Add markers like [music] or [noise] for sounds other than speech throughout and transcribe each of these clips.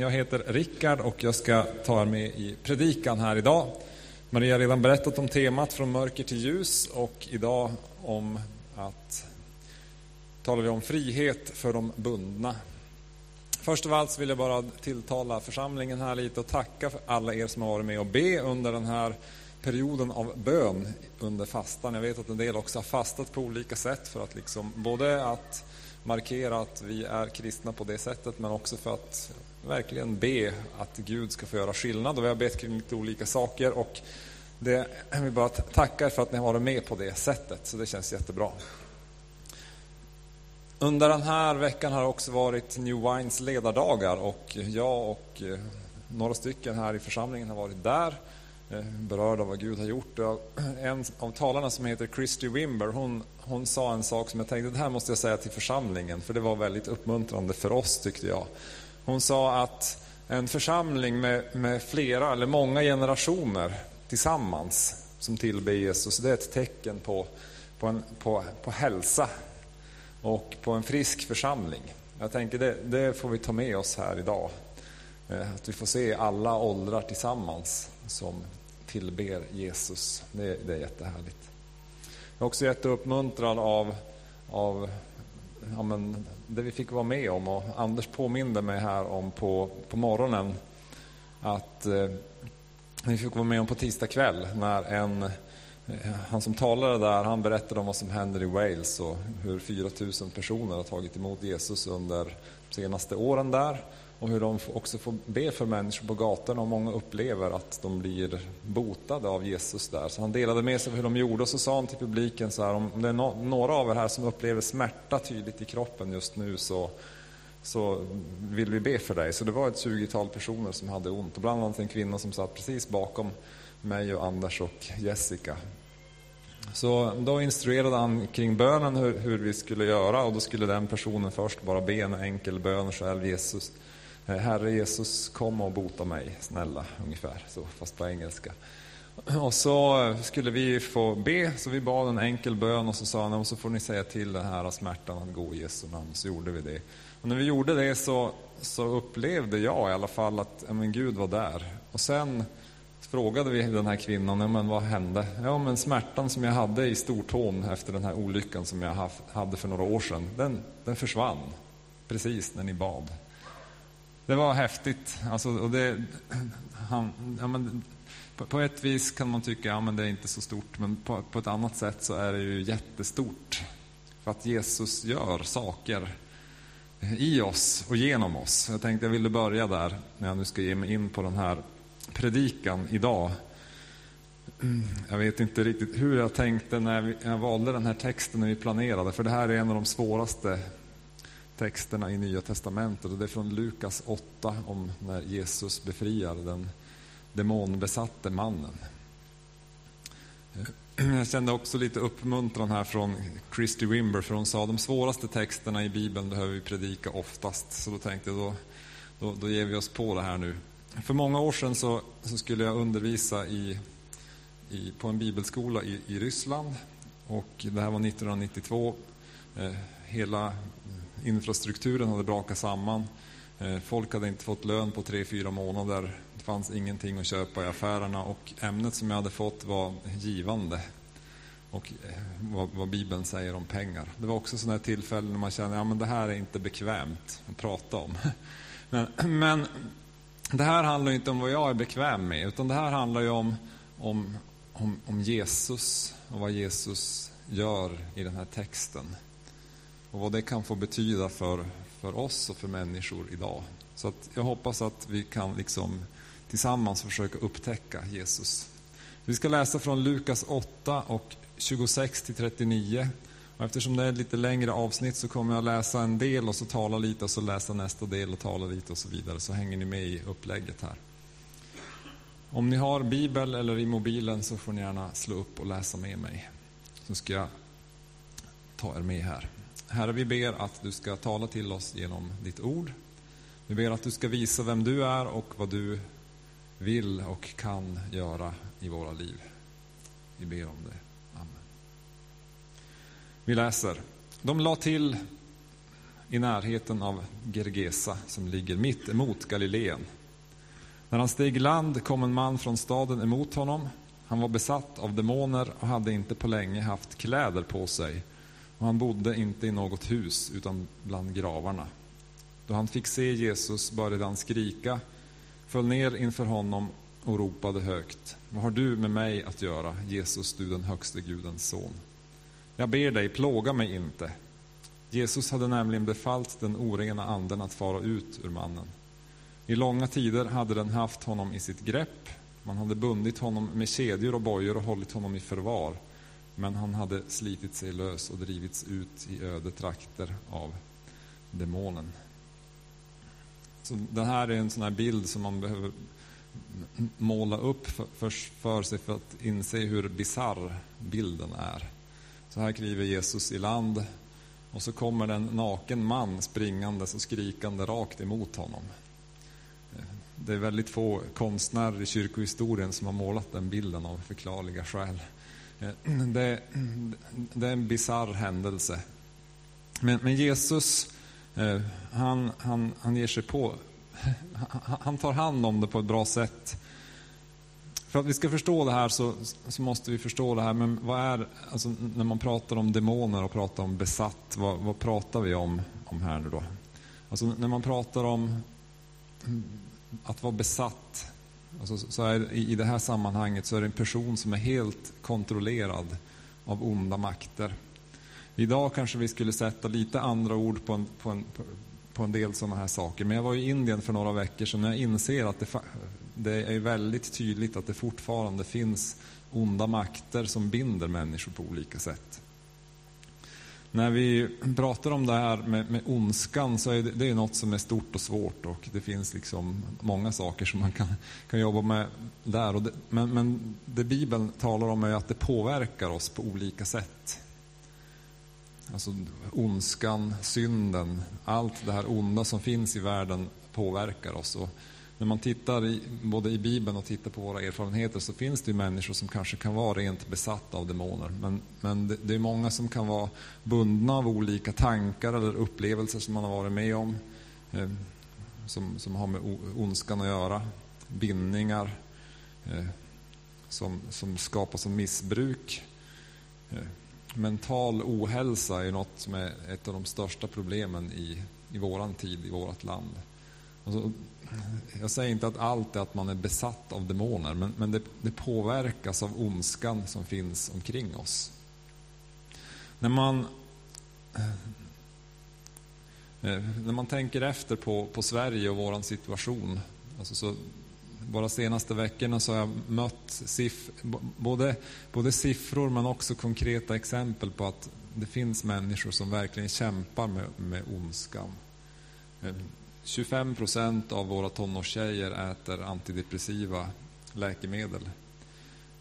Jag heter Rickard och jag ska ta er med i predikan här idag. Maria har redan berättat om temat från mörker till ljus och idag om att talar vi om frihet för de bundna. Först av allt vill jag bara tilltala församlingen här lite och tacka för alla er som har varit med och be under den här perioden av bön under fastan. Jag vet att en del också har fastat på olika sätt för att liksom både att markera att vi är kristna på det sättet men också för att verkligen be att Gud ska få göra skillnad. Och vi har bett kring lite olika saker och det, jag vill bara tacka för att ni har varit med på det sättet, så det känns jättebra. Under den här veckan har det också varit New Wines ledardagar och jag och eh, några stycken här i församlingen har varit där eh, berörda av vad Gud har gjort. En av talarna som heter Christy Wimber, hon, hon sa en sak som jag tänkte, det här måste jag säga till församlingen, för det var väldigt uppmuntrande för oss tyckte jag. Hon sa att en församling med, med flera eller många generationer tillsammans som tillber Jesus, det är ett tecken på, på, en, på, på hälsa och på en frisk församling. Jag tänker det, det får vi ta med oss här idag. Eh, att vi får se alla åldrar tillsammans som tillber Jesus. Det, det är jättehärligt. Jag är också jätteuppmuntrad av, av ja, men, det vi fick vara med om. Och Anders påminde mig här om på, på morgonen att eh, vi fick vara med om på tisdag kväll när en, eh, han som talade där, han berättade om vad som händer i Wales och hur 4000 personer har tagit emot Jesus under de senaste åren där och hur de också får be för människor på gatorna och många upplever att de blir botade av Jesus där. Så han delade med sig av hur de gjorde och så sa han till publiken så här, om det är några av er här som upplever smärta tydligt i kroppen just nu så, så vill vi be för dig. Så det var ett 20-tal personer som hade ont och bland annat en kvinna som satt precis bakom mig och Anders och Jessica. Så då instruerade han kring bönen hur, hur, vi skulle göra och då skulle den personen först bara be en enkel bön själv, Jesus Herre Jesus, kom och bota mig, snälla, ungefär så, fast på engelska. Och så eh, skulle vi få be, så vi bad en enkel bön och så sa han, och så får ni säga till den här smärtan att gå i Jesu namn. Så gjorde vi det. Och när vi gjorde det så, så upplevde jag i alla fall att ja, men Gud var där. Och sen frågade vi den här kvinnan, ja, men vad hände? Ja, men smärtan som jag hade i stortån efter den här olyckan som jag hade för några år sedan, den, den försvann precis när ni bad. Det var häftigt. Alltså, och det, han, ja, men, på, på, ett vis kan man tycka att ja, det är inte så stort, men på, på, ett annat sätt så är det ju jättestort. För att Jesus gör saker i oss och genom oss. Jag tänkte jag ville börja där, när jag nu ska ge mig in på den här predikan idag. Jag vet inte riktigt hur jag tänkte när jag valde den här texten när vi planerade, för det här är en av de svåraste texterna i Nya Testamentet. Och det är från Lukas 8 om när Jesus befriar den demonbesatte mannen. Jag kände också lite uppmuntran här från Christy Wimber, för hon sa de svåraste texterna i Bibeln behöver vi predika oftast. Så då tänkte jag, då, då, då ger vi oss på det här nu. För många år sedan så, så skulle jag undervisa i, i, på en bibelskola i, i Ryssland. Och det här var 1992. Eh, hela infrastrukturen hade brakat samman. Eh, folk hade inte fått lön på tre, fyra månader. Det fanns ingenting att köpa i affärerna och ämnet som jag hade fått var givande. Och eh, vad, vad Bibeln säger om pengar. Det var också sådana tillfällen när man känner att ja, det här är inte bekvämt att prata om. [laughs] Men, men det här handlar inte om vad jag är bekväm med, utan det här handlar ju om, om, om, om Jesus och vad Jesus gör i den här texten och vad det kan få betyda för, för oss och för människor idag. Så att jag hoppas att vi kan liksom tillsammans försöka upptäcka Jesus. Vi ska läsa från Lukas 8 och 26 till 39. Och eftersom det är ett lite längre avsnitt så kommer jag läsa en del och så tala lite och så läsa nästa del och tala lite och så vidare. Så hänger ni med i upplägget här. Om ni har bibel eller i mobilen så får ni gärna slå upp och läsa med mig. Så ska jag ta er med här. Herre, vi ber att du ska tala till oss genom ditt ord. Vi ber att du ska visa vem du är och vad du vill och kan göra i våra liv. Vi ber om det. Amen. Vi läser. De la till i närheten av Gergesa som ligger mitt emot Galileen. När han steg i land kom en man från staden emot honom. Han var besatt av demoner och hade inte på länge haft kläder på sig och han bodde inte i något hus utan bland gravarna. Då han fick se Jesus började han skrika, föll ner inför honom och ropade högt. Vad har du med mig att göra, Jesus, du den högste Gudens son? Jag ber dig, plåga mig inte. Jesus hade nämligen befallt den orena anden att fara ut ur mannen. I långa tider hade den haft honom i sitt grepp. Man hade bundit honom med kedjor och bojor och hållit honom i förvar. Men han hade slitit sig lös och drivits ut i öde trakter av demonen. Så det här är en sån här bild som man behöver måla upp för, för sig för att inse hur bizarr bilden är. Så här kliver Jesus i land och så kommer en naken man springandes och skrikande rakt emot honom. Det är väldigt få konstnärer i kyrkohistorien som har målat den bilden av förklarliga skäl. Eh, det, det är en bizarr händelse. Men, men Jesus, eh, han, han, han ger sig på, han tar hand om det på ett bra sätt. För att vi ska förstå det här så, så måste vi förstå det här, men vad är, alltså, när man pratar om demoner och pratar om besatt, vad, vad pratar vi om, om här nu då? Alltså när man pratar om att vara besatt, alltså, så är, i, i det här sammanhanget så är det en person som är helt kontrollerad av onda makter. Idag kanske vi skulle sätta lite andra ord på en, på en, på en del sådana här saker. Men jag var i Indien för några veckor sedan och jag inser att det, det är väldigt tydligt att det fortfarande finns onda makter som binder människor på olika sätt. När vi pratar om det här med, med ondskan så är det, det är något som är stort och svårt och det finns liksom många saker som man kan, kan jobba med där. Det, men, men det Bibeln talar om är att det påverkar oss på olika sätt. Alltså ondskan, synden, allt det här onda som finns i världen påverkar oss. Och när man tittar i, både i Bibeln och tittar på våra erfarenheter så finns det människor som kanske kan vara rent besatta av demoner. Men, men det, det, är många som kan vara bundna av olika tankar eller upplevelser som man har varit med om. Eh, som, som har med ondskan att göra. Bindningar eh, som, som skapas av missbruk. Eh, mental ohälsa är något som är ett av de största problemen i, i våran tid, i vårt land. Alltså, jag säger inte att allt är att man är besatt av demoner, men, men det, det påverkas av ondskan som finns omkring oss. När man, eh, eh, när man tänker efter på, på Sverige och vår situation, alltså så, bara senaste veckorna så har jag mött siff, både, både siffror men också konkreta exempel på att det finns människor som verkligen kämpar med, med ondskan. Eh, 25 procent av våra tonårstjejer äter antidepressiva läkemedel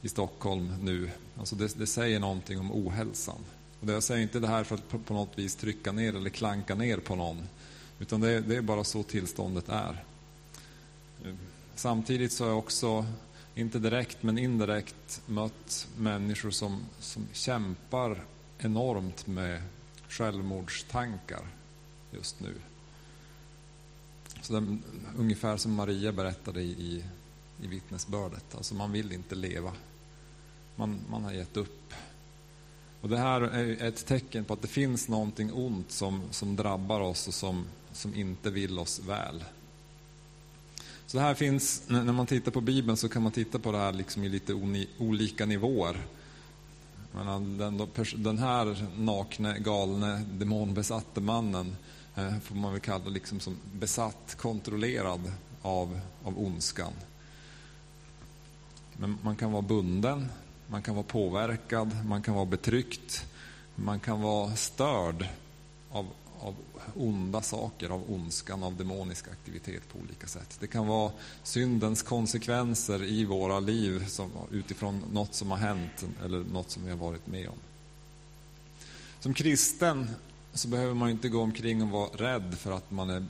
i Stockholm nu. Alltså det, det säger någonting om ohälsan. Och jag säger inte det här för att på, på något vis trycka ner eller klanka ner på någon. Utan det, det är bara så tillståndet är. Samtidigt så har jag också, inte direkt men indirekt, mött människor som, som kämpar enormt med självmordstankar just nu. Så det, ungefär som Maria berättade i, i, i vittnesbördet. Alltså man vill inte leva. Man, man har gett upp. Och Det här är ett tecken på att det finns någonting ont som, som drabbar oss och som, som inte vill oss väl. Så det här finns, när man tittar på Bibeln så kan man titta på det här liksom i lite olika nivåer. Den, den här nakne, galne, demonbesatte mannen Eh, får man väl kalla liksom som besatt, kontrollerad av, av ondskan. Men man kan vara bunden, man kan vara påverkad, man kan vara betryckt, man kan vara störd av, av onda saker, av ondskan, av demonisk aktivitet på olika sätt. Det kan vara syndens konsekvenser i våra liv som, utifrån något som har hänt eller något som vi har varit med om. Som kristen så behöver man inte gå omkring och vara rädd för att man är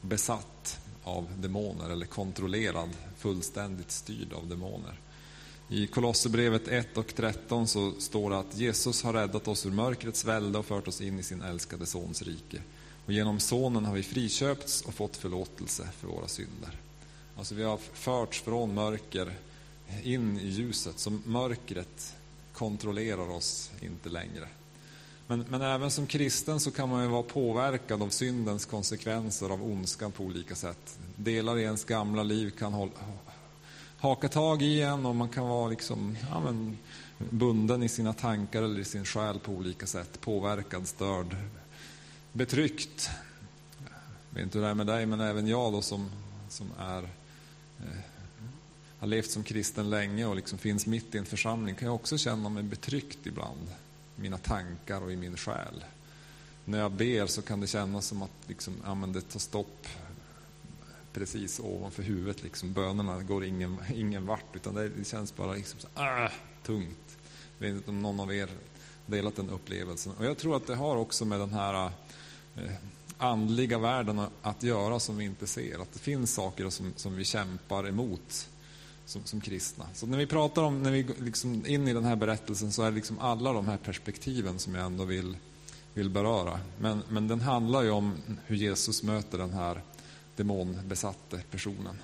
besatt av demoner eller kontrollerad, fullständigt styrd av demoner. I Kolosserbrevet 1 och 13 så står det att Jesus har räddat oss ur mörkrets välde och fört oss in i sin älskade Sons rike. Och genom Sonen har vi friköpts och fått förlåtelse för våra synder. Alltså vi har förts från mörker in i ljuset, så mörkret kontrollerar oss inte längre. Men, men även som kristen så kan man ju vara påverkad av syndens konsekvenser, av ondskan på olika sätt. Delar i ens gamla liv kan hålla, haka tag i en och man kan vara liksom, ja, men, bunden i sina tankar eller i sin själ på olika sätt. Påverkad, störd, betryckt. Jag vet inte hur det är med dig, men även jag då som, som är, eh, har levt som kristen länge och liksom finns mitt i en församling kan jag också känna mig betryckt ibland. I mina tankar och i min själ. När jag ber så kan det kännas som att liksom, ja, men det tar stopp precis ovanför huvudet. Liksom. Bönerna går ingen, [laughs] ingen vart, utan det, det känns bara liksom så, ah, tungt. Jag vet inte om någon av er delat den upplevelsen. Och jag tror att det har också med den här eh, andliga världen att göra som vi inte ser. Att det finns saker som, som vi kämpar emot som, som kristna. Så när vi pratar om, när vi liksom in i den här berättelsen så är det liksom alla de här perspektiven som jag ändå vill, vill beröra. Men, men den handlar ju om hur Jesus möter den här demonbesatte personen.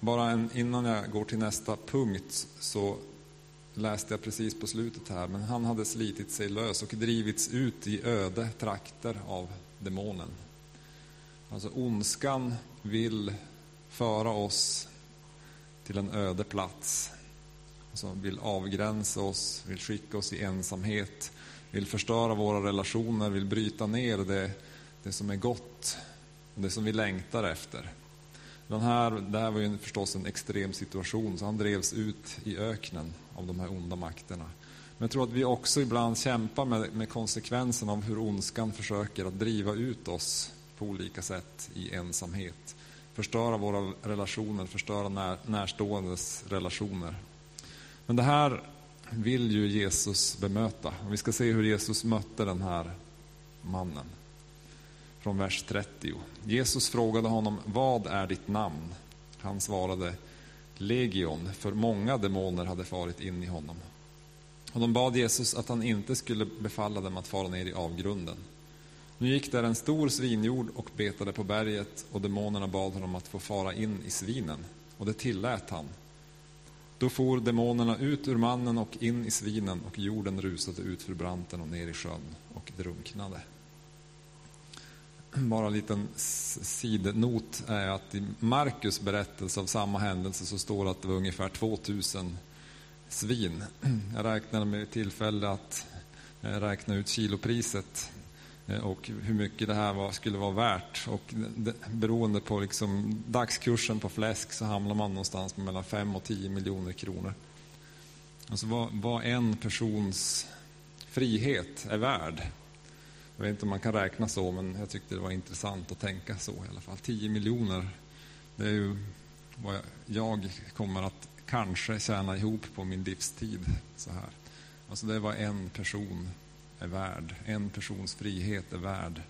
Bara en, innan jag går till nästa punkt så läste jag precis på slutet här, men han hade slitit sig lös och drivits ut i öde trakter av demonen. Alltså ondskan vill föra oss till en öde plats. Alltså vill avgränsa oss, vill skicka oss i ensamhet, vill förstöra våra relationer, vill bryta ner det, det som är gott, det som vi längtar efter. Den här, det här var ju förstås en extrem situation, så han drevs ut i öknen av de här onda makterna. Men jag tror att vi också ibland kämpar med, med konsekvenserna av hur ondskan försöker att driva ut oss på olika sätt i ensamhet. Förstöra våra relationer, förstöra när, närståendes relationer. Men det här vill ju Jesus bemöta. Och vi ska se hur Jesus mötte den här mannen. Från vers 30. Jesus frågade honom, vad är ditt namn? Han svarade, Legion, för många demoner hade farit in i honom. Och de bad Jesus att han inte skulle befalla dem att fara ner i avgrunden. Nu gick där en stor svinjord och betade på berget och demonerna bad honom att få fara in i svinen, och det tillät han. Då for demonerna ut ur mannen och in i svinen och jorden rusade ut för branten och ner i sjön och drunknade. Bara en liten sidnot är att i Markus berättelse av samma händelse så står det att det var ungefär 2000 svin. Jag räknade med tillfälle att eh, räkna ut kilopriset Eh, och hur mycket det här var, skulle vara värt. Och det, beroende på liksom dagskursen på fläsk så hamnar man någonstans mellan 5 och 10 miljoner kronor. Alltså vad, vad en persons frihet är värd. Jag vet inte om man kan räkna så, men jag tyckte det var intressant att tänka så i alla fall. 10 miljoner, det är ju vad jag kommer att kanske tjäna ihop på min livstid. Så här. Alltså det är vad en person är värd. En persons frihet är värd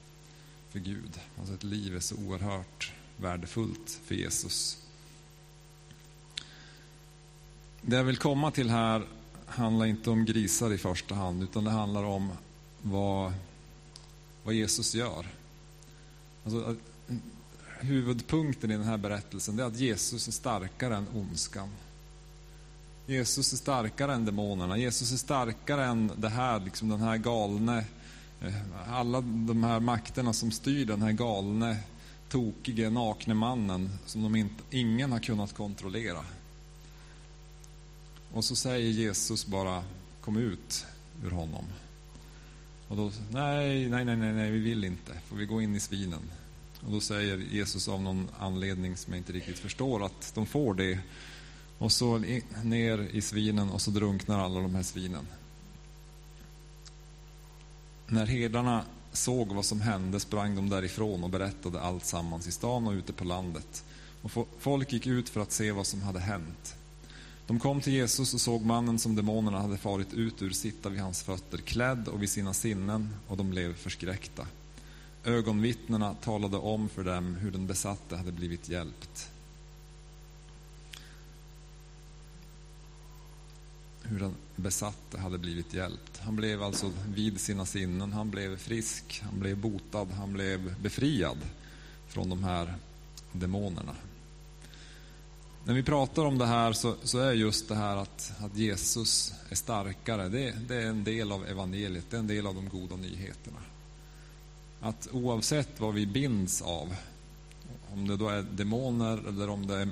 för Gud. Alltså ett liv är så oerhört värdefullt för Jesus. Det jag vill komma till här handlar inte om grisar i första hand, utan det handlar om vad, vad Jesus gör. Alltså, huvudpunkten i den här berättelsen är att Jesus är starkare än ondskan. Jesus är starkare än demonerna. Jesus är starkare än det här, liksom den här galne, eh, alla de här makterna som styr den här galne, tokige, nakne mannen som de inte, ingen har kunnat kontrollera. Och så säger Jesus bara, kom ut ur honom. Och då, nej, nej, nej, nej, vi vill inte, får vi gå in i svinen? Och då säger Jesus av någon anledning som jag inte riktigt förstår att de får det och så ner i svinen och så drunknar alla de här svinen. När herdarna såg vad som hände sprang de därifrån och berättade allt sammans i stan och ute på landet. Och folk gick ut för att se vad som hade hänt. De kom till Jesus och såg mannen som demonerna hade farit ut ur sitta vid hans fötter, klädd och vid sina sinnen, och de blev förskräckta. Ögonvittnena talade om för dem hur den besatte hade blivit hjälpt. Hur den besatte hade blivit hjälpt. Han blev alltså vid sina sinnen, han blev frisk, han blev botad, han blev befriad från de här demonerna. När vi pratar om det här så, så är just det här att, att Jesus är starkare, det, det, är en del av evangeliet, det är en del av de goda nyheterna. Att oavsett vad vi binds av, om det då är demoner eller om det är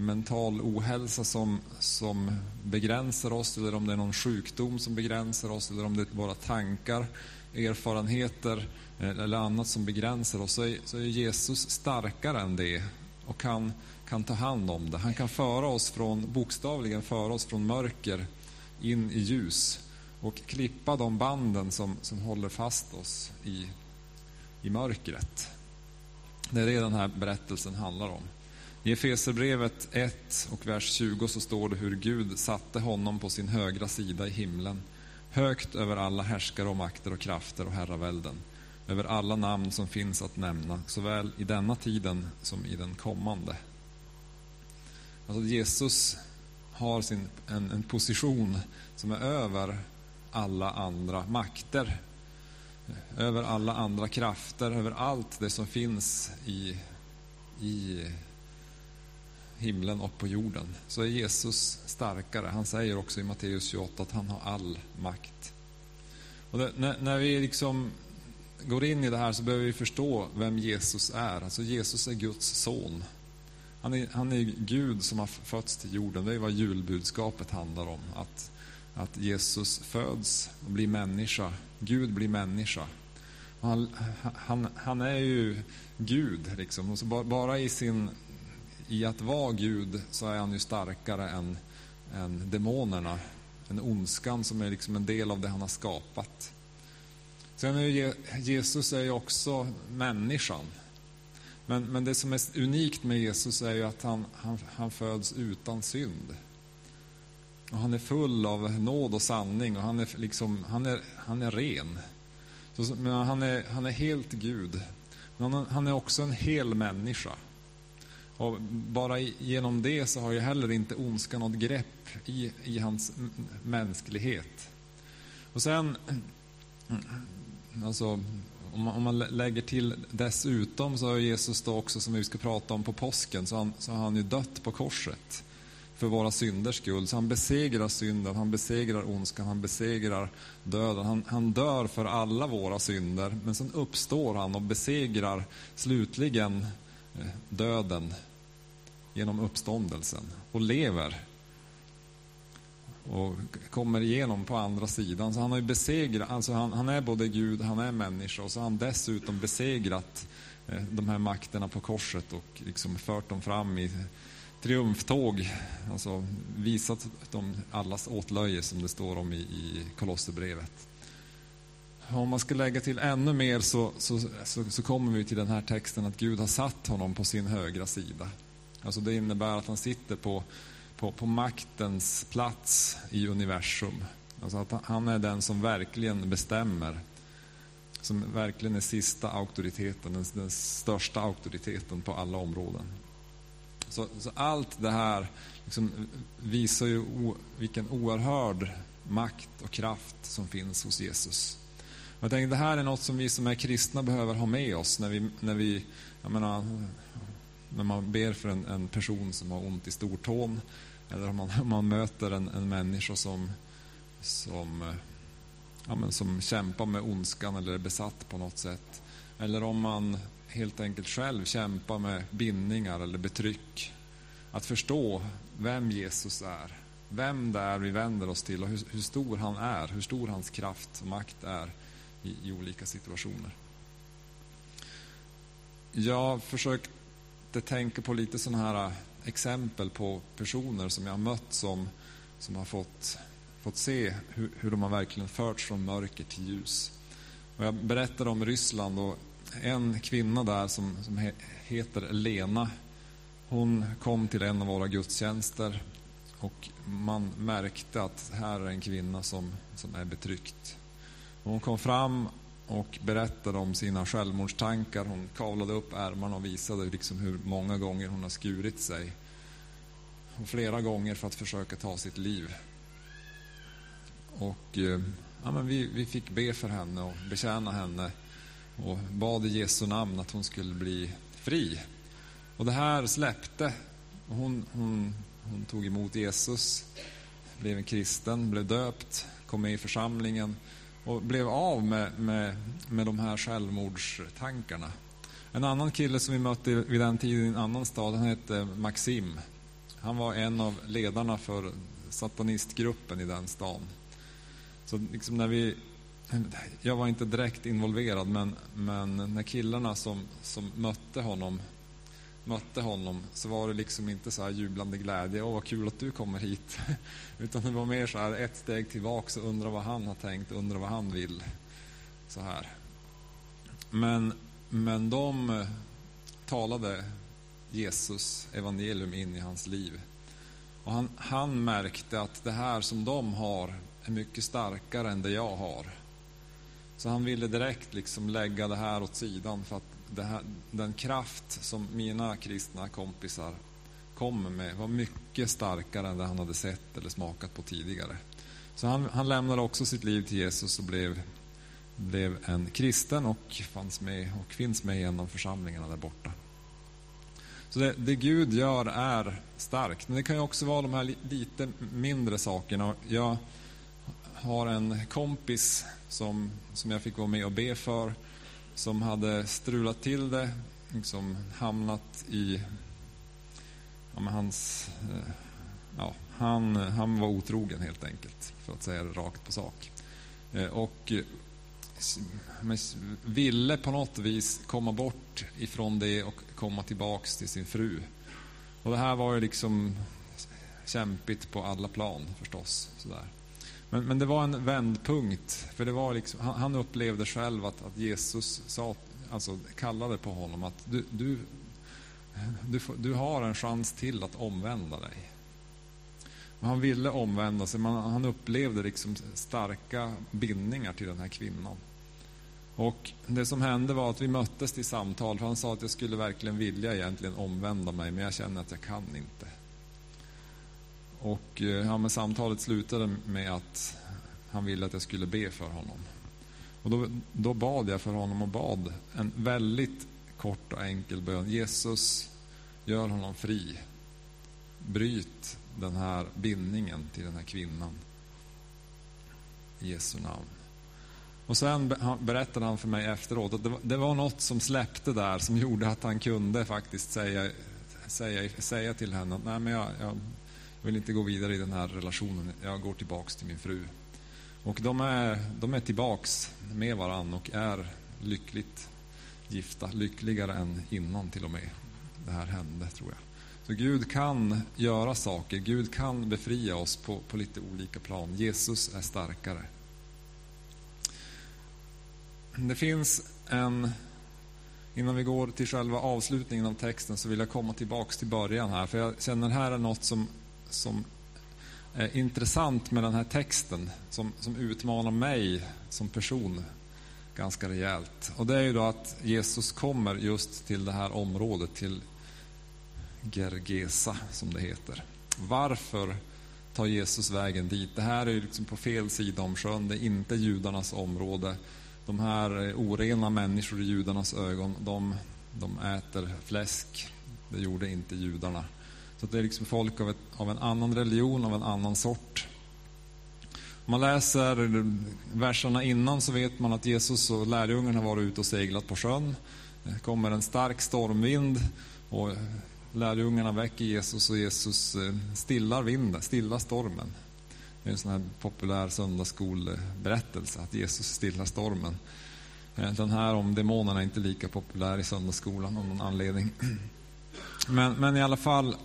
mental ohälsa som, som begränsar oss eller om det är någon sjukdom som begränsar oss eller om det är våra tankar, erfarenheter eh, eller annat som begränsar oss så är, så är Jesus starkare än det och kan, kan ta hand om det. Han kan föra oss från, bokstavligen föra oss från mörker in i ljus och klippa de banden som, som håller fast oss i, i mörkret. Det är det den här berättelsen handlar om. I Efesierbrevet 1 och vers 20 så står det hur Gud satte honom på sin högra sida i himlen, högt över alla härskare och makter och krafter och herravälden, över alla namn som finns att nämna, såväl i denna tiden som i den kommande. Alltså Jesus har sin, en, en position som är över alla andra makter, över alla andra krafter, över allt det som finns i, i himlen och på jorden, så är Jesus starkare. Han säger också i Matteus 28 att han har all makt. Och det, när, när, vi liksom går in i det här så behöver vi förstå vem Jesus är. Alltså Jesus är Guds son. Han är, han är Gud som har fötts till jorden. Det är vad julbudskapet handlar om. Att, att Jesus föds och blir människa. Gud blir människa. Han, han, han, är ju Gud, liksom. Och så bara, bara i sin i att vara Gud så är han ju starkare än, än demonerna. En ondskan som är liksom en del av det han har skapat. Sen är ju, Jesus är ju också människan. Men, men det som är unikt med Jesus är ju att han, han, han föds utan synd. Och han är full av nåd och sanning och han är, liksom, han är, han är ren. Så, men han, är, han är helt Gud. Men han, han är också en hel människa. Och bara genom det så har ju heller inte ondskan något grepp i, i hans mänsklighet. Och sen, alltså, om man, om man lägger till dessutom så har Jesus då också, som vi ska prata om på påsken, så, han, så har han ju dött på korset för våra synders skull. Så han besegrar synden, han besegrar ondskan, han besegrar döden. Han, han dör för alla våra synder, men sen uppstår han och besegrar slutligen eh, döden genom uppståndelsen och lever och kommer igenom på andra sidan. Så han har ju besegrat, alltså han, han är både Gud, han är människa och så har han dessutom besegrat eh, de här makterna på korset och liksom fört dem fram i triumftåg, alltså visat dem allas åtlöje som det står om i, i Kolosserbrevet. Om man ska lägga till ännu mer så, så, så, så kommer vi till den här texten att Gud har satt honom på sin högra sida. Alltså det innebär att han sitter på, på, på maktens plats i universum. Alltså att han är den som verkligen bestämmer. Som verkligen är sista auktoriteten, den, den största auktoriteten på alla områden. Så, så allt det här liksom visar ju o, vilken oerhörd makt och kraft som finns hos Jesus. Jag tänker, det här är något som vi som är kristna behöver ha med oss när vi, när vi jag menar, när man ber för en, en, person som har ont i stortån eller om man, [laughs] om man möter en, en människa som, som, eh, ja, men som kämpar med ondskan eller är besatt på något sätt. Eller om man helt enkelt själv kämpar med bindningar eller betryck. Att förstå vem Jesus är, vem det är vi vänder oss till och hur, hur stor han är, hur stor hans kraft och makt är i, i olika situationer. Jag har försökt det tänker på lite sådana här äh, exempel på personer som jag har mött som, som har fått, fått se hur, hur de har verkligen förts från mörker till ljus. Och jag berättade om Ryssland och en kvinna där som, som heter Lena. Hon kom till en av våra gudstjänster och man märkte att här är en kvinna som, som är betryckt. hon kom fram och berättade om sina självmordstankar. Hon kavlade upp ärmarna och visade liksom hur många gånger hon har skurit sig. Och flera gånger för att försöka ta sitt liv. och eh, ja, men vi, vi fick be för henne och betjäna henne och bad i Jesu namn att hon skulle bli fri. Och det här släppte. Hon, hon, hon tog emot Jesus, blev en kristen, blev döpt, kom med i församlingen och blev av med, med, med de här självmordstankarna. En annan kille som vi mötte vid den tiden i en annan stad, han hette Maxim. Han var en av ledarna för satanistgruppen i den stan. Så liksom när vi, jag var inte direkt involverad, men, men när killarna som, som mötte honom mötte honom så var det liksom inte så här jublande glädje, åh vad kul att du kommer hit. [laughs] Utan det var mer så här ett steg tillbaks och undra vad han har tänkt, undra vad han vill. Så här. Men, men de eh, talade Jesus evangelium in i hans liv. Och han, han märkte att det här som de har är mycket starkare än det jag har. Så han ville direkt liksom lägga det här åt sidan för att här, den kraft som mina kristna kompisar kommer med var mycket starkare än det han hade sett eller smakat på tidigare. Så han, han lämnade också sitt liv till Jesus och blev, blev en kristen och fanns med och finns med genom församlingarna där borta. Så det, det, Gud gör är starkt, men det kan ju också vara de här lite mindre sakerna. Jag har en kompis som, som jag fick vara med och be för som hade strulat till det, liksom hamnat i... Ja, men hans, eh, ja, han, han var otrogen helt enkelt, för att säga det rakt på sak. Eh, och men ville på något vis komma bort ifrån det och komma tillbaks till sin fru. Och det här var ju liksom kämpigt på alla plan förstås. Sådär. Men, men det var en vändpunkt, för det var liksom, han, han upplevde själv att, att Jesus sa, alltså, kallade på honom att du, du, du, du har en chans till att omvända dig. Han ville omvända sig, men han upplevde liksom starka bindningar till den här kvinnan. Och Det som hände var att vi möttes till samtal, för han sa att jag skulle verkligen vilja egentligen omvända mig, men jag känner att jag kan inte. Och eh, ja, men samtalet slutade med att han ville att jag skulle be för honom. Och då, då bad jag för honom och bad en väldigt kort och enkel bön. Jesus, gör honom fri. Bryt den här bindningen till den här kvinnan. I Jesu namn. Och sen berättade han för mig efteråt att det var, det var något som släppte där som gjorde att han kunde faktiskt säga, säga, säga till henne att nej men jag jag vill inte gå vidare i den här relationen. Jag går tillbaks till min fru. Och de är, de är tillbaks med varann och är lyckligt gifta. Lyckligare än innan till och med det här hände, tror jag. Så Gud kan göra saker. Gud kan befria oss på, på lite olika plan. Jesus är starkare. Det finns en... Innan vi går till själva avslutningen av texten så vill jag komma tillbaks till början här. För jag känner här är något som som är intressant med den här texten, som, som utmanar mig som person ganska rejält. Och det är ju då att Jesus kommer just till det här området, till Gergesa, som det heter. Varför tar Jesus vägen dit? Det här är ju liksom på fel sida om sjön, det är inte judarnas område. De här orena människor i judarnas ögon, de, de äter fläsk. Det gjorde inte judarna. Så det är liksom folk av, ett, av en annan religion, av en annan sort. Om man läser verserna innan så vet man att Jesus och lärjungarna har varit ute och seglat på sjön. Det kommer en stark stormvind och lärjungarna väcker Jesus och Jesus eh, stillar vinden, stillar stormen. Det är en sån här populär söndagsskolberättelse, att Jesus stillar stormen. Eh, den här om demonerna är inte lika populär i söndagsskolan av någon anledning. [clears throat] Men, men i alla fall,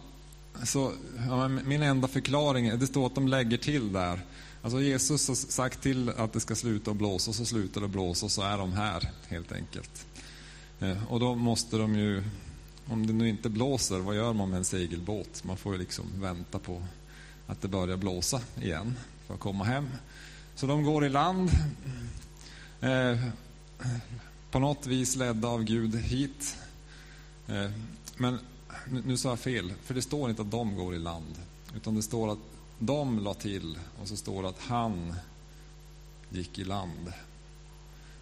så, ja, min enda förklaring, det står att de lägger till där. Alltså Jesus har sagt till att det ska sluta att blåsa, så slutar det blåsa, och så är de här helt enkelt. Eh, och då måste de ju, om det nu inte blåser, vad gör man med en segelbåt? Man får ju liksom vänta på att det börjar blåsa igen för att komma hem. Så de går i land, eh, på något vis ledda av Gud hit. Eh, men nu, nu sa jag fel, för det står inte att de går i land. Utan det står att de la till och så står det att han gick i land.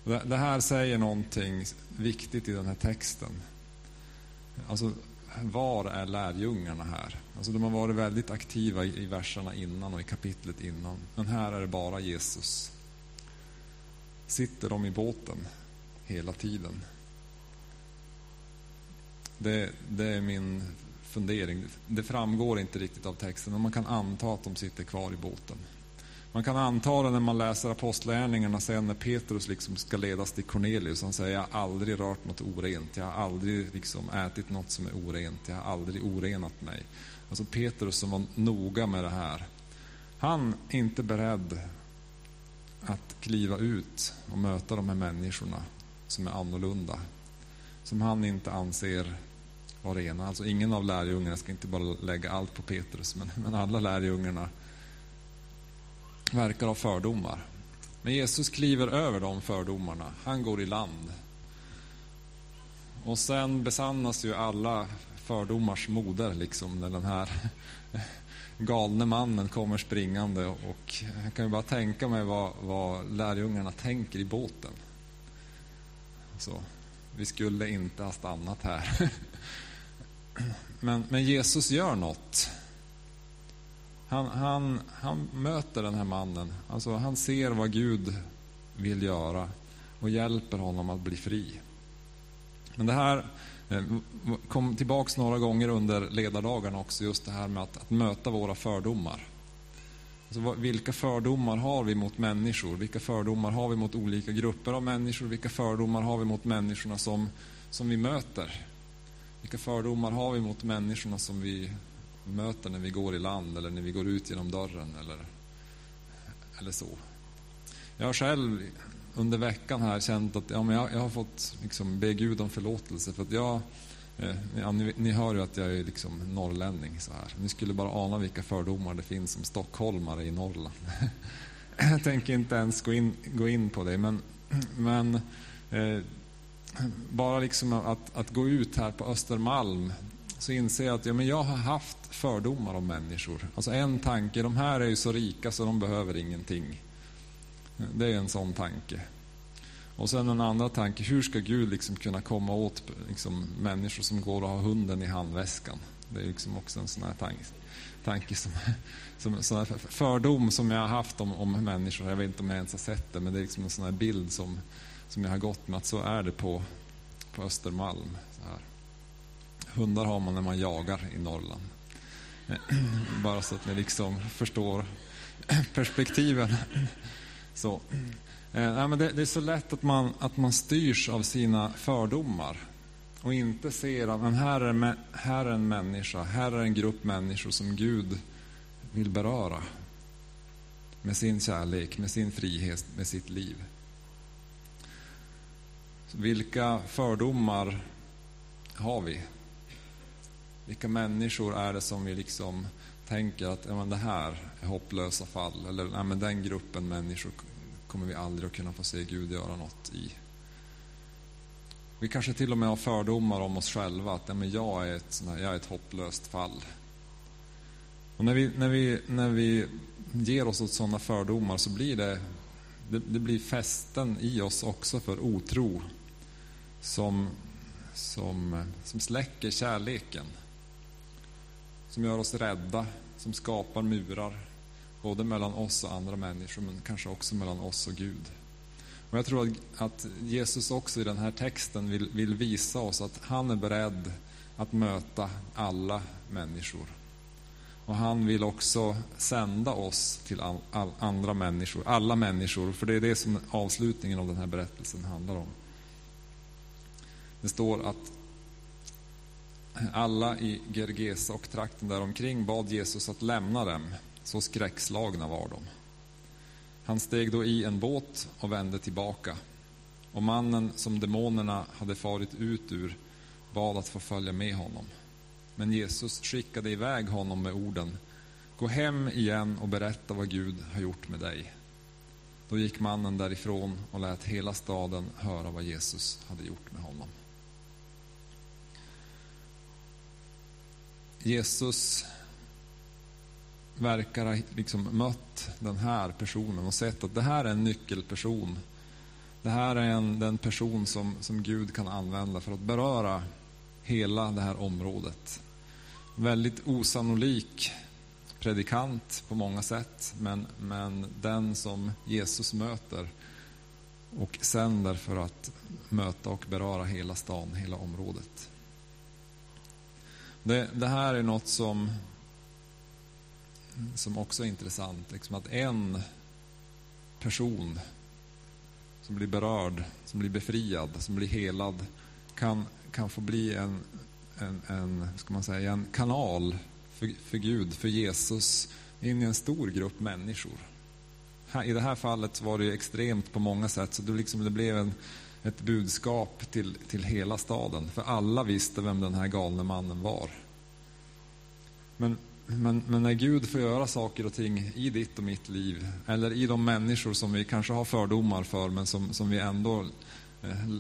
Det här säger någonting viktigt i den här texten. Alltså, var är lärjungarna här? Alltså, de har varit väldigt aktiva i verserna innan och i kapitlet innan. Men här är det bara Jesus. Sitter de i båten hela tiden? Det, det är min fundering. Det framgår inte riktigt av texten, men man kan anta att de sitter kvar i båten. Man kan anta det när man läser Apostlagärningarna sen när Petrus liksom ska ledas till Cornelius. Han säger, jag har aldrig rört något orent. Jag har aldrig liksom ätit något som är orent. Jag har aldrig orenat mig. Alltså Petrus som var noga med det här. Han är inte beredd att kliva ut och möta de här människorna som är annorlunda. Som han inte anser vara rena. Alltså ingen av lärjungarna, ska inte bara lägga allt på Petrus, men, men alla lärjungarna verkar ha fördomar. Men Jesus kliver över de fördomarna. Han går i land. Och sen besannas ju alla fördomars moder, liksom, när den här [laughs] galne mannen kommer springande. Och jag kan ju bara tänka mig vad, vad lärjungarna tänker i båten. Så, vi skulle inte ha stannat här. [laughs] Men, men Jesus gör något. Han, han, han möter den här mannen. Alltså, han ser vad Gud vill göra och hjälper honom att bli fri. Men det här eh, kom tillbaks några gånger under ledardagarna också, just det här med att, att möta våra fördomar. Alltså, vilka fördomar har vi mot människor? Vilka fördomar har vi mot olika grupper av människor? Vilka fördomar har vi mot människorna som, som vi möter? Vilka fördomar har vi mot människorna som vi möter när vi går i land eller när vi går ut genom dörren eller, eller så. Jag har själv under veckan här känt att ja, men jag, jag har fått liksom be Gud om förlåtelse för att jag Eh, ja, ni, ni, hör ju att jag är liksom norrlänning så här. Ni skulle bara ana vilka fördomar det finns som stockholmare i Norrland. [laughs] jag tänker inte ens gå in, gå in på det men, men eh, bara liksom att, att gå ut här på Östermalm så inser jag att ja, men jag har haft fördomar om människor. Alltså en tanke, de här är ju så rika så de behöver ingenting. Det är en sån tanke. Och sen en andra tanke, hur ska Gud liksom kunna komma åt liksom, människor som går och har hunden i handväskan? Det är liksom också en sån här tanke, tanke som, [laughs] som sån här fördom som jag har haft om, om människor. Jag vet inte om jag ens har sett det, men det är liksom en sån här bild som, som jag har gått med att så är det på, på Östermalm. Så här. Hundar har man när man jagar i Norrland. [clears throat] Bara så att ni liksom förstår [clears throat] perspektiven. [clears throat] Så. Eh, men det, det, är så lätt att man, att man styrs av sina fördomar och inte ser att här är, här är en människa, här är en grupp människor som Gud vill beröra med sin kärlek, med sin frihet, med sitt liv. Så vilka fördomar har vi? Vilka människor är det som vi liksom tänker att ja, men det här är hopplösa fall, eller ja, men den gruppen människor kommer vi aldrig att kunna få se Gud göra något i. Vi kanske till och med har fördomar om oss själva, att ja, men jag, är ett, jag är ett hopplöst fall. Och när vi, när, vi, när vi ger oss åt sådana fördomar så blir det, det, det blir fästen i oss också för otro som, som, som släcker kärleken som gör oss rädda, som skapar murar, både mellan oss och andra människor, men kanske också mellan oss och Gud. Och jag tror att Jesus också i den här texten vill, vill visa oss att han är beredd att möta alla människor. Och han vill också sända oss till all, all, andra människor, alla människor, för det är det som avslutningen av den här berättelsen handlar om. Det står att alla i Gergesa och trakten däromkring bad Jesus att lämna dem, så skräckslagna var de. Han steg då i en båt och vände tillbaka. Och mannen som demonerna hade farit ut ur bad att få följa med honom. Men Jesus skickade iväg honom med orden Gå hem igen och berätta vad Gud har gjort med dig. Då gick mannen därifrån och lät hela staden höra vad Jesus hade gjort med honom. Jesus verkar ha liksom mött den här personen och sett att det här är en nyckelperson. Det här är en, den person som, som Gud kan använda för att beröra hela det här området. Väldigt osannolik predikant på många sätt, men, men den som Jesus möter och sänder för att möta och beröra hela stan, hela området. Det, det här är något som, som också är intressant, liksom att en person som blir berörd, som blir befriad, som blir helad kan, kan få bli en, en, en, ska man säga, en kanal för, för Gud, för Jesus, in i en stor grupp människor. I det här fallet var det extremt på många sätt, så det, liksom, det blev en, ett budskap till, till hela staden. För alla visste vem den här galne mannen var. Men, men, men när Gud får göra saker och ting i ditt och mitt liv, eller i de människor som vi kanske har fördomar för, men som, som vi ändå eh,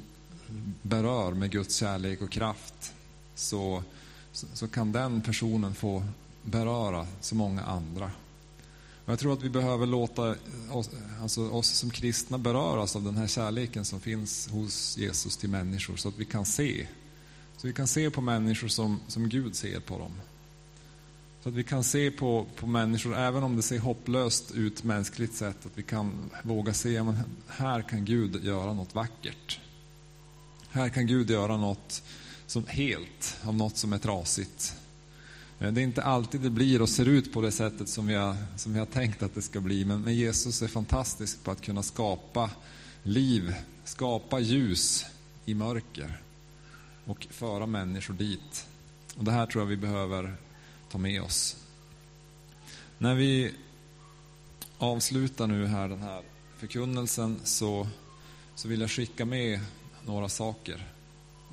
berör med Guds kärlek och kraft, så, så, så kan den personen få beröra så många andra. Jag tror att vi behöver låta oss, alltså oss som kristna beröras av den här kärleken som finns hos Jesus till människor, så att vi kan se. Så vi kan se på människor som, som Gud ser på dem. Så att vi kan se på, på människor, även om det ser hopplöst ut mänskligt sett, att vi kan våga se att här kan Gud göra något vackert. Här kan Gud göra något som helt av något som är trasigt. Eh, det är inte alltid det blir och ser ut på det sättet som vi har, som vi har tänkt att det ska bli, men, men Jesus är fantastisk på att kunna skapa liv, skapa ljus i mörker och föra människor dit. Och Det här tror jag vi behöver ta med oss. När vi avslutar nu här den här förkunnelsen så, så vill jag skicka med några saker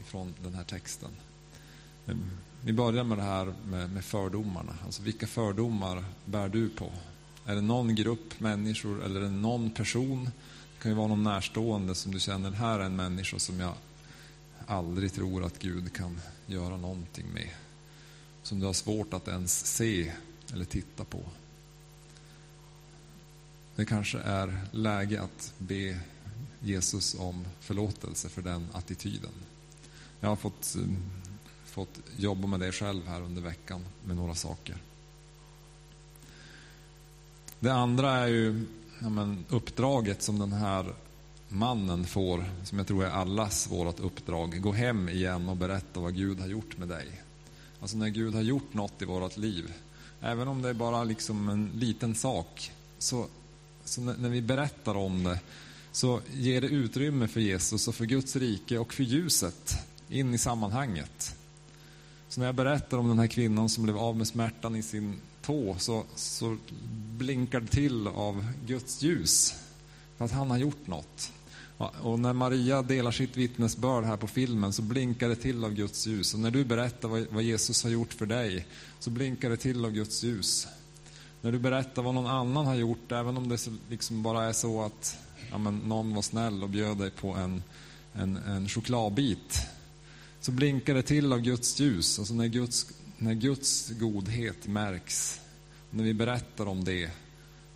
ifrån den här texten. Vi börjar med det här med, med, fördomarna. Alltså vilka fördomar bär du på? Är det någon grupp människor eller är det någon person? Det kan ju vara någon närstående som du känner, här är en människa som jag aldrig tror att Gud kan göra någonting med. Som du har svårt att ens se eller titta på. Det kanske är läge att be Jesus om förlåtelse för den attityden. Jag har fått mm, fått jobba med det själv här under veckan med några saker. Det andra är ju ja, men, uppdraget som den här mannen får, som jag tror är allas vårt uppdrag. Gå hem igen och berätta vad Gud har gjort med dig. Alltså när Gud har gjort något i vårt liv, även om det är bara liksom en liten sak, så, så när vi berättar om det så ger det utrymme för Jesus och för Guds rike och för ljuset in i sammanhanget. Så när jag berättar om den här kvinnan som blev av med smärtan i sin tå så, så blinkar det till av Guds ljus. För att han har gjort något. Och när Maria delar sitt vittnesbörd här på filmen så blinkar det till av Guds ljus. Och när du berättar vad Jesus har gjort för dig så blinkar det till av Guds ljus. När du berättar vad någon annan har gjort, även om det liksom bara är så att ja, men, någon var snäll och bjöd dig på en, en, en chokladbit så blinkar det till av Guds ljus. Alltså när Guds, när Guds godhet märks, när vi berättar om det,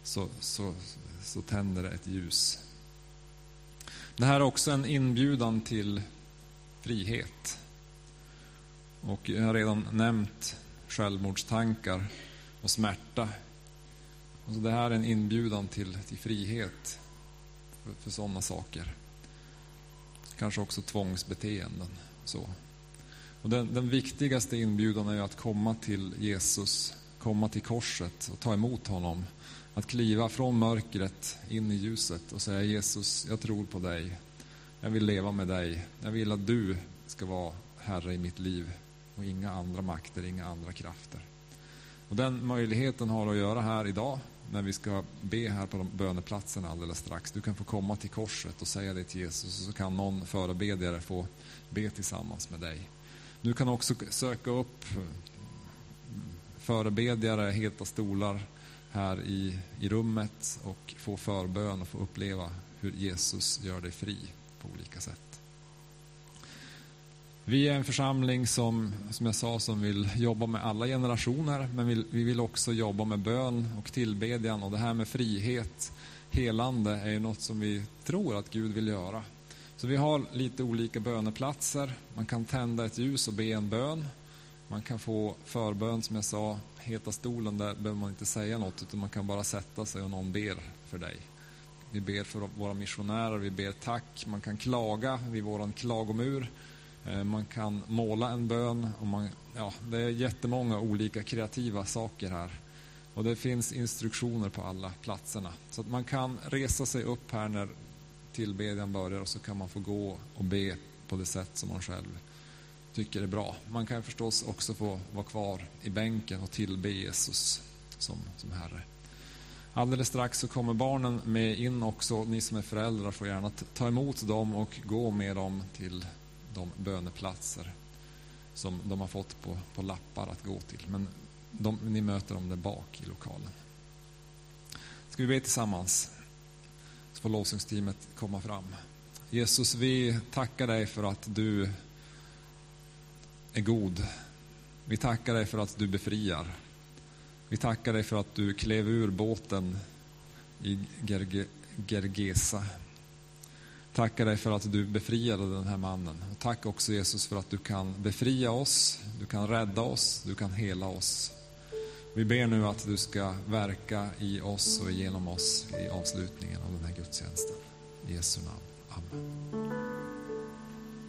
så, så, så tänder det ett ljus. Det här är också en inbjudan till frihet. Och jag har redan nämnt självmordstankar och smärta. Alltså det här är en inbjudan till, till frihet för, för sådana saker. Kanske också tvångsbeteenden. Så. Och den, den viktigaste inbjudan är att komma till Jesus, komma till korset och ta emot honom. Att kliva från mörkret in i ljuset och säga Jesus, jag tror på dig. Jag vill leva med dig. Jag vill att du ska vara Herre i mitt liv och inga andra makter, inga andra krafter. Och Den möjligheten har du att göra här idag när vi ska be här på böneplatsen alldeles strax. Du kan få komma till korset och säga det till Jesus och så kan någon förebedjare få be tillsammans med dig. Du kan också söka upp förebedjare, heta stolar här i, i rummet och få förbön och få uppleva hur Jesus gör dig fri på olika sätt. Vi är en församling som, som jag sa, som vill jobba med alla generationer, men vi, vi vill också jobba med bön och tillbedjan och det här med frihet, helande, är ju något som vi tror att Gud vill göra. Så vi har lite olika böneplatser. Man kan tända ett ljus och be en bön. Man kan få förbön, som jag sa, heta stolen, där behöver man inte säga något, utan man kan bara sätta sig och någon ber för dig. Vi ber för våra missionärer, vi ber tack. Man kan klaga vid vår klagomur. Eh, man kan måla en bön. Och man, ja, det är jättemånga olika kreativa saker här. Och det finns instruktioner på alla platserna. Så att man kan resa sig upp här när tillbedjan börjar och så kan man få gå och be på det sätt som man själv tycker är bra. Man kan förstås också få vara kvar i bänken och tillbe Jesus som, som Herre. Alldeles strax så kommer barnen med in också. Ni som är föräldrar får gärna ta emot dem och gå med dem till de böneplatser som de har fått på, på lappar att gå till. Men de, ni möter dem där bak i lokalen. Ska vi be tillsammans? Så får lovsångsteamet komma fram. Jesus, vi tackar dig för att du är god. Vi tackar dig för att du befriar. Vi tackar dig för att du klev ur båten i Gerge, Gergesa. Tackar dig för att du befriade den här mannen. Och tack också Jesus för att du kan befria oss, du kan rädda oss, du kan hela oss. Vi ber nu att du ska verka i oss och genom oss i avslutningen av den här gudstjänsten. I Jesu namn. Amen.